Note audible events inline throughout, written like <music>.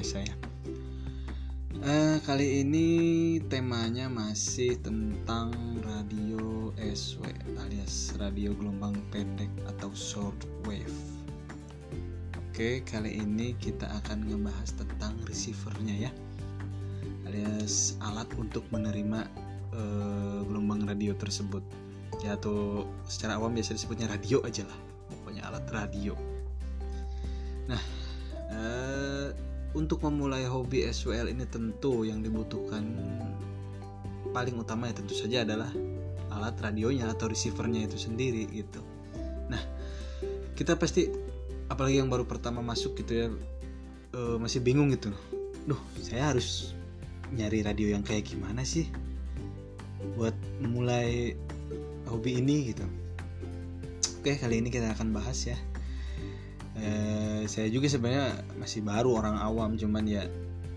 podcast saya. Uh, kali ini temanya masih tentang radio SW alias radio gelombang pendek atau short wave. Oke, kali ini kita akan ngebahas tentang receivernya ya, alias alat untuk menerima uh, gelombang radio tersebut. Ya atau secara awam biasa disebutnya radio aja lah, pokoknya alat radio. Nah, untuk memulai hobi SWL ini tentu yang dibutuhkan paling utama ya tentu saja adalah alat radionya atau receivernya itu sendiri gitu. Nah, kita pasti apalagi yang baru pertama masuk gitu ya uh, masih bingung gitu. Duh, saya harus nyari radio yang kayak gimana sih buat memulai hobi ini gitu. Oke, kali ini kita akan bahas ya eh, saya juga sebenarnya masih baru orang awam cuman ya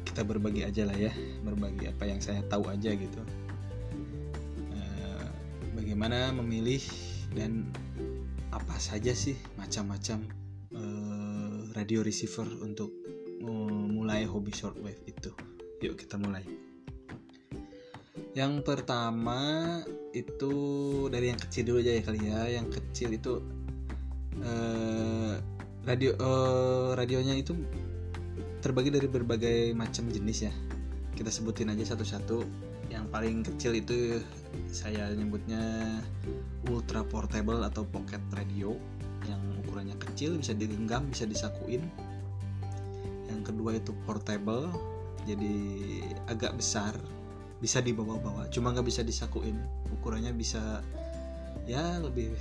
kita berbagi aja lah ya berbagi apa yang saya tahu aja gitu. Eh, bagaimana memilih dan apa saja sih macam-macam eh, radio receiver untuk memulai hobi shortwave itu? Yuk kita mulai. Yang pertama itu dari yang kecil dulu aja ya kali ya. Yang kecil itu eh, radio uh, radionya itu terbagi dari berbagai macam jenis ya. Kita sebutin aja satu-satu. Yang paling kecil itu saya nyebutnya ultra portable atau pocket radio. Yang ukurannya kecil bisa digenggam bisa disakuin. Yang kedua itu portable jadi agak besar bisa dibawa-bawa cuma nggak bisa disakuin. Ukurannya bisa ya lebih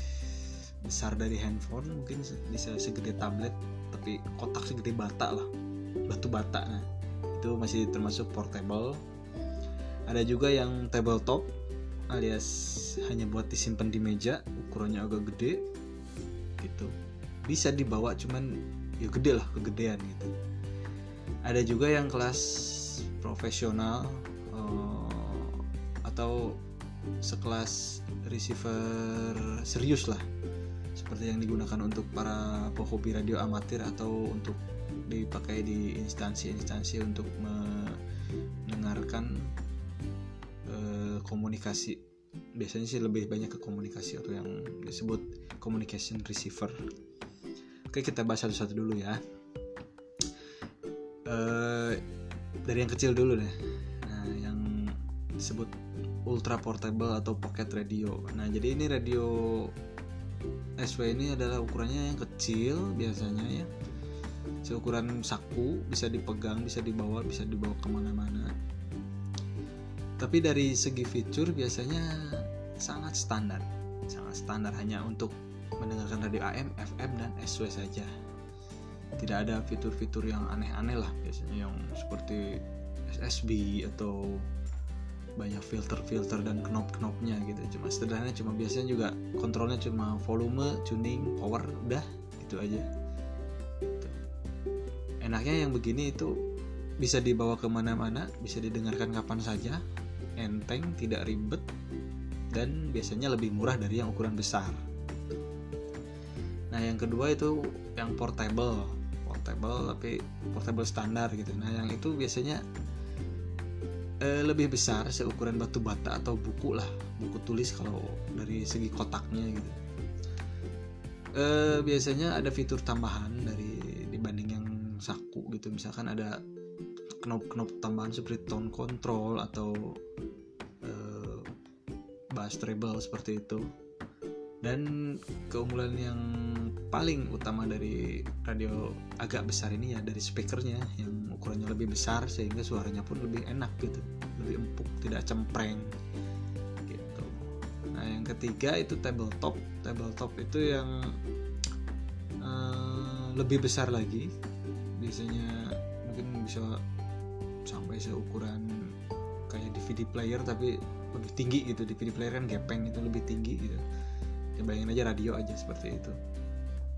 besar dari handphone mungkin bisa segede tablet tapi kotak segede bata lah batu bata nah itu masih termasuk portable. Ada juga yang tabletop alias hanya buat disimpan di meja ukurannya agak gede gitu. Bisa dibawa cuman ya gede lah kegedean gitu. Ada juga yang kelas profesional uh, atau sekelas receiver serius lah seperti yang digunakan untuk para pehobi radio amatir atau untuk dipakai di instansi-instansi untuk mendengarkan uh, komunikasi. Biasanya sih lebih banyak ke komunikasi atau yang disebut communication receiver. Oke kita bahas satu-satu dulu ya. Uh, dari yang kecil dulu deh. Nah yang disebut ultra portable atau pocket radio. Nah jadi ini radio SW ini adalah ukurannya yang kecil biasanya ya. Seukuran saku bisa dipegang bisa dibawa bisa dibawa ke mana-mana. Tapi dari segi fitur biasanya sangat standar. Sangat standar hanya untuk mendengarkan radio AM, FM dan SW saja. Tidak ada fitur-fitur yang aneh-aneh lah biasanya yang seperti SSB atau banyak filter-filter dan knop-knopnya gitu. Cuma sederhana cuma biasanya juga kontrolnya cuma volume tuning power udah gitu aja. Gitu. enaknya yang begini itu bisa dibawa ke mana-mana bisa didengarkan kapan saja enteng tidak ribet dan biasanya lebih murah dari yang ukuran besar. Nah yang kedua itu yang portable. Portable tapi portable standar gitu. Nah yang itu biasanya eh, lebih besar seukuran batu bata atau buku lah. Buku tulis kalau dari segi kotaknya gitu. Eh, biasanya ada fitur tambahan dari dibanding yang saku gitu. Misalkan ada knop-knop tambahan seperti tone control atau eh, bass treble seperti itu dan keunggulan yang paling utama dari radio agak besar ini ya dari speakernya yang ukurannya lebih besar sehingga suaranya pun lebih enak gitu. Lebih empuk tidak cempreng gitu. Nah yang ketiga itu tabletop. Tabletop itu yang uh, lebih besar lagi. Biasanya mungkin bisa sampai seukuran kayak DVD player tapi lebih tinggi gitu. DVD player kan gepeng itu lebih tinggi gitu ya bayangin aja radio aja seperti itu.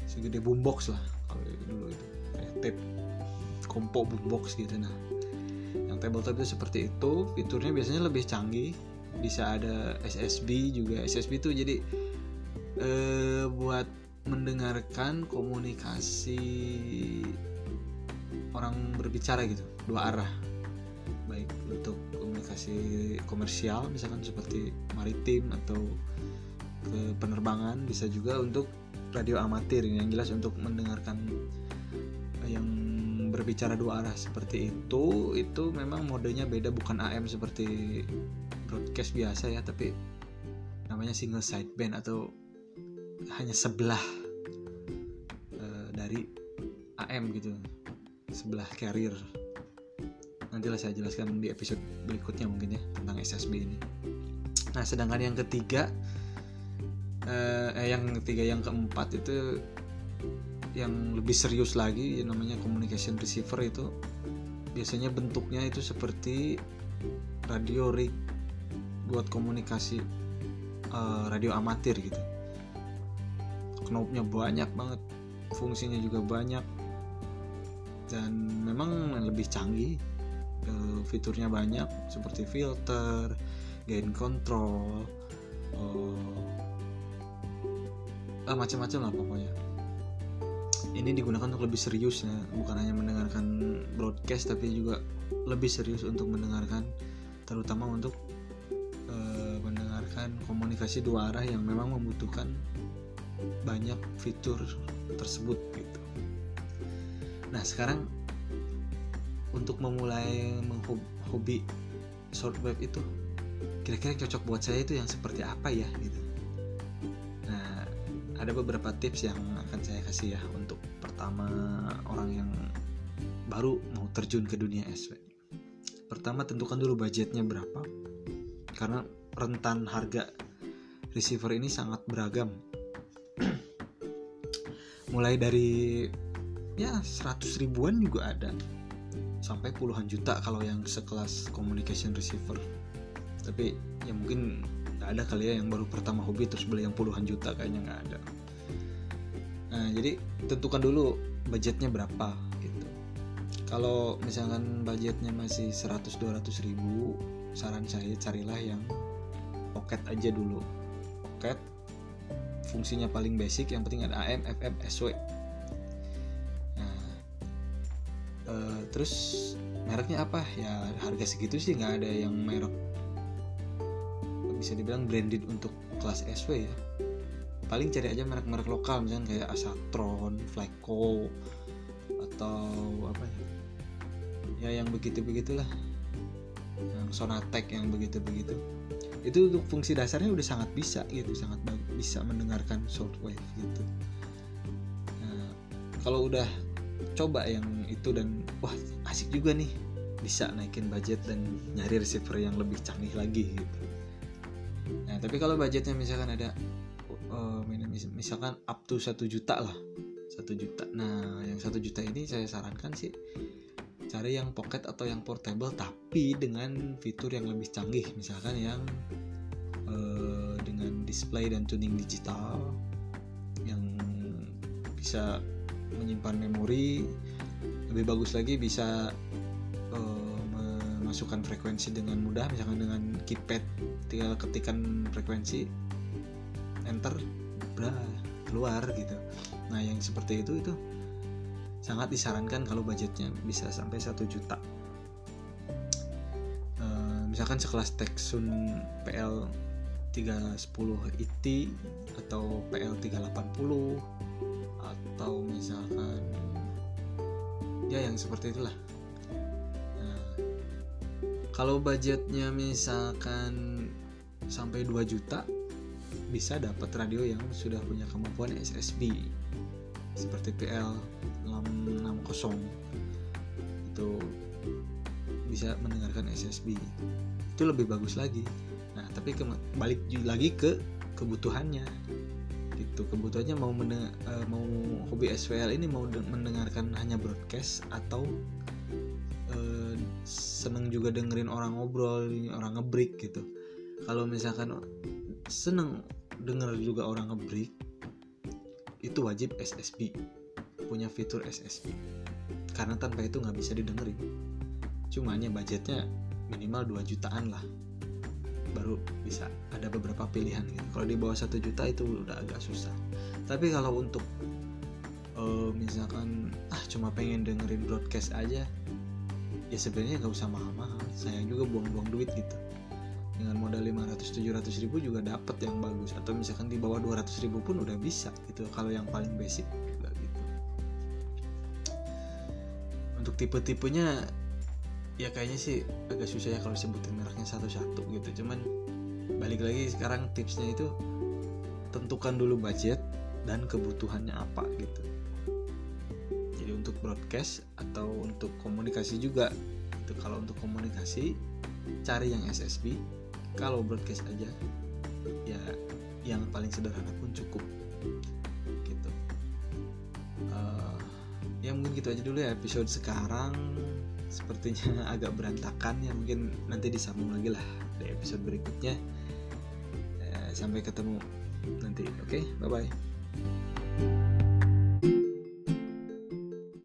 Segede boombox lah kalau dulu itu. Kayak tape kompo boombox gitu nah. Yang tabletop itu seperti itu fiturnya biasanya lebih canggih. Bisa ada SSB juga. SSB itu jadi eh, buat mendengarkan komunikasi orang berbicara gitu dua arah. Baik untuk komunikasi komersial misalkan seperti maritim atau ke penerbangan bisa juga untuk radio amatir yang jelas untuk mendengarkan yang berbicara dua arah seperti itu. Itu memang modenya beda bukan AM seperti broadcast biasa ya tapi namanya single sideband atau hanya sebelah uh, dari AM gitu sebelah carrier. Nantilah saya jelaskan di episode berikutnya mungkin ya tentang SSB ini. Nah sedangkan yang ketiga eh, eh yang ketiga yang keempat itu yang lebih serius lagi yang namanya communication receiver itu biasanya bentuknya itu seperti radio rig buat komunikasi uh, radio amatir gitu. Knobnya banyak banget fungsinya juga banyak dan memang lebih canggih uh, fiturnya banyak seperti filter, gain control, uh, macam-macam lah pokoknya. Ini digunakan untuk lebih serius ya, bukan hanya mendengarkan broadcast tapi juga lebih serius untuk mendengarkan, terutama untuk uh, mendengarkan komunikasi dua arah yang memang membutuhkan banyak fitur tersebut gitu. Nah sekarang untuk memulai menghobi shortwave itu kira-kira cocok buat saya itu yang seperti apa ya gitu ada beberapa tips yang akan saya kasih ya untuk pertama orang yang baru mau terjun ke dunia SW pertama tentukan dulu budgetnya berapa karena rentan harga receiver ini sangat beragam. <clears throat> Mulai dari ya 100 ribuan juga ada sampai puluhan juta kalau yang sekelas communication receiver. Tapi ya mungkin nggak ada kali ya yang baru pertama hobi terus beli yang puluhan juta kayaknya nggak ada. Nah jadi tentukan dulu budgetnya berapa gitu. Kalau misalkan budgetnya masih 100-200 ribu saran saya carilah yang pocket aja dulu. Pocket fungsinya paling basic yang penting ada AM, FM, SW terus mereknya apa? Ya harga segitu sih nggak ada yang merek bisa dibilang branded untuk kelas SW ya. Paling cari aja merek-merek lokal misalnya kayak Asatron, Flyco atau apa ya? Ya yang begitu begitulah yang Sonatek yang begitu begitu itu untuk fungsi dasarnya udah sangat bisa gitu sangat bisa mendengarkan shortwave gitu. Nah, kalau udah coba yang itu dan wah asik juga nih. Bisa naikin budget dan nyari receiver yang lebih canggih lagi gitu nah tapi kalau budgetnya misalkan ada uh, misalkan up to satu juta lah satu juta. Nah yang satu juta ini saya sarankan sih cari yang pocket atau yang portable tapi dengan fitur yang lebih canggih. Misalkan yang uh, dengan display dan tuning digital yang bisa menyimpan memori lebih bagus lagi bisa memasukkan frekuensi dengan mudah misalkan dengan keypad tinggal ketikan frekuensi enter bra keluar gitu. Nah yang seperti itu itu sangat disarankan kalau budgetnya bisa sampai satu juta. Uh, misalkan sekelas Texun PL 310 IT atau PL 380 atau misalkan ya yang seperti itulah kalau budgetnya misalkan sampai 2 juta bisa dapat radio yang sudah punya kemampuan SSB seperti PL 660 itu bisa mendengarkan SSB itu lebih bagus lagi. Nah tapi balik lagi ke kebutuhannya. Gitu kebutuhannya mau eh, mau hobi SWL ini mau mendengarkan hanya broadcast atau seneng juga dengerin orang ngobrol orang ngebreak gitu. Kalau misalkan seneng denger juga orang ngebreak itu wajib SSB punya fitur SSB karena tanpa itu nggak bisa didengerin. Cuman ya budgetnya minimal 2 jutaan lah. Baru bisa ada beberapa pilihan gitu. Kalau di bawah satu juta itu udah agak susah. Tapi kalau untuk uh, misalkan ah cuma pengen dengerin broadcast aja ya sebenarnya nggak usah mahal-mahal. Sayang juga buang-buang duit gitu. Dengan modal 500-700 ribu juga dapat yang bagus. Atau misalkan di bawah 200 ribu pun udah bisa gitu. Kalau yang paling basic gitu. Untuk tipe-tipenya ya kayaknya sih agak susah ya kalau sebutin mereknya satu-satu gitu. Cuman balik lagi sekarang tipsnya itu tentukan dulu budget dan kebutuhannya apa gitu untuk broadcast atau untuk komunikasi juga. Itu kalau untuk komunikasi cari yang SSB kalau broadcast aja ya yang paling sederhana pun cukup. Gitu. Uh, ya mungkin gitu aja dulu ya episode sekarang. Sepertinya <laughs> agak berantakan ya. Mungkin nanti disambung lagi lah di episode berikutnya. Uh, sampai ketemu nanti oke? Okay? bye bye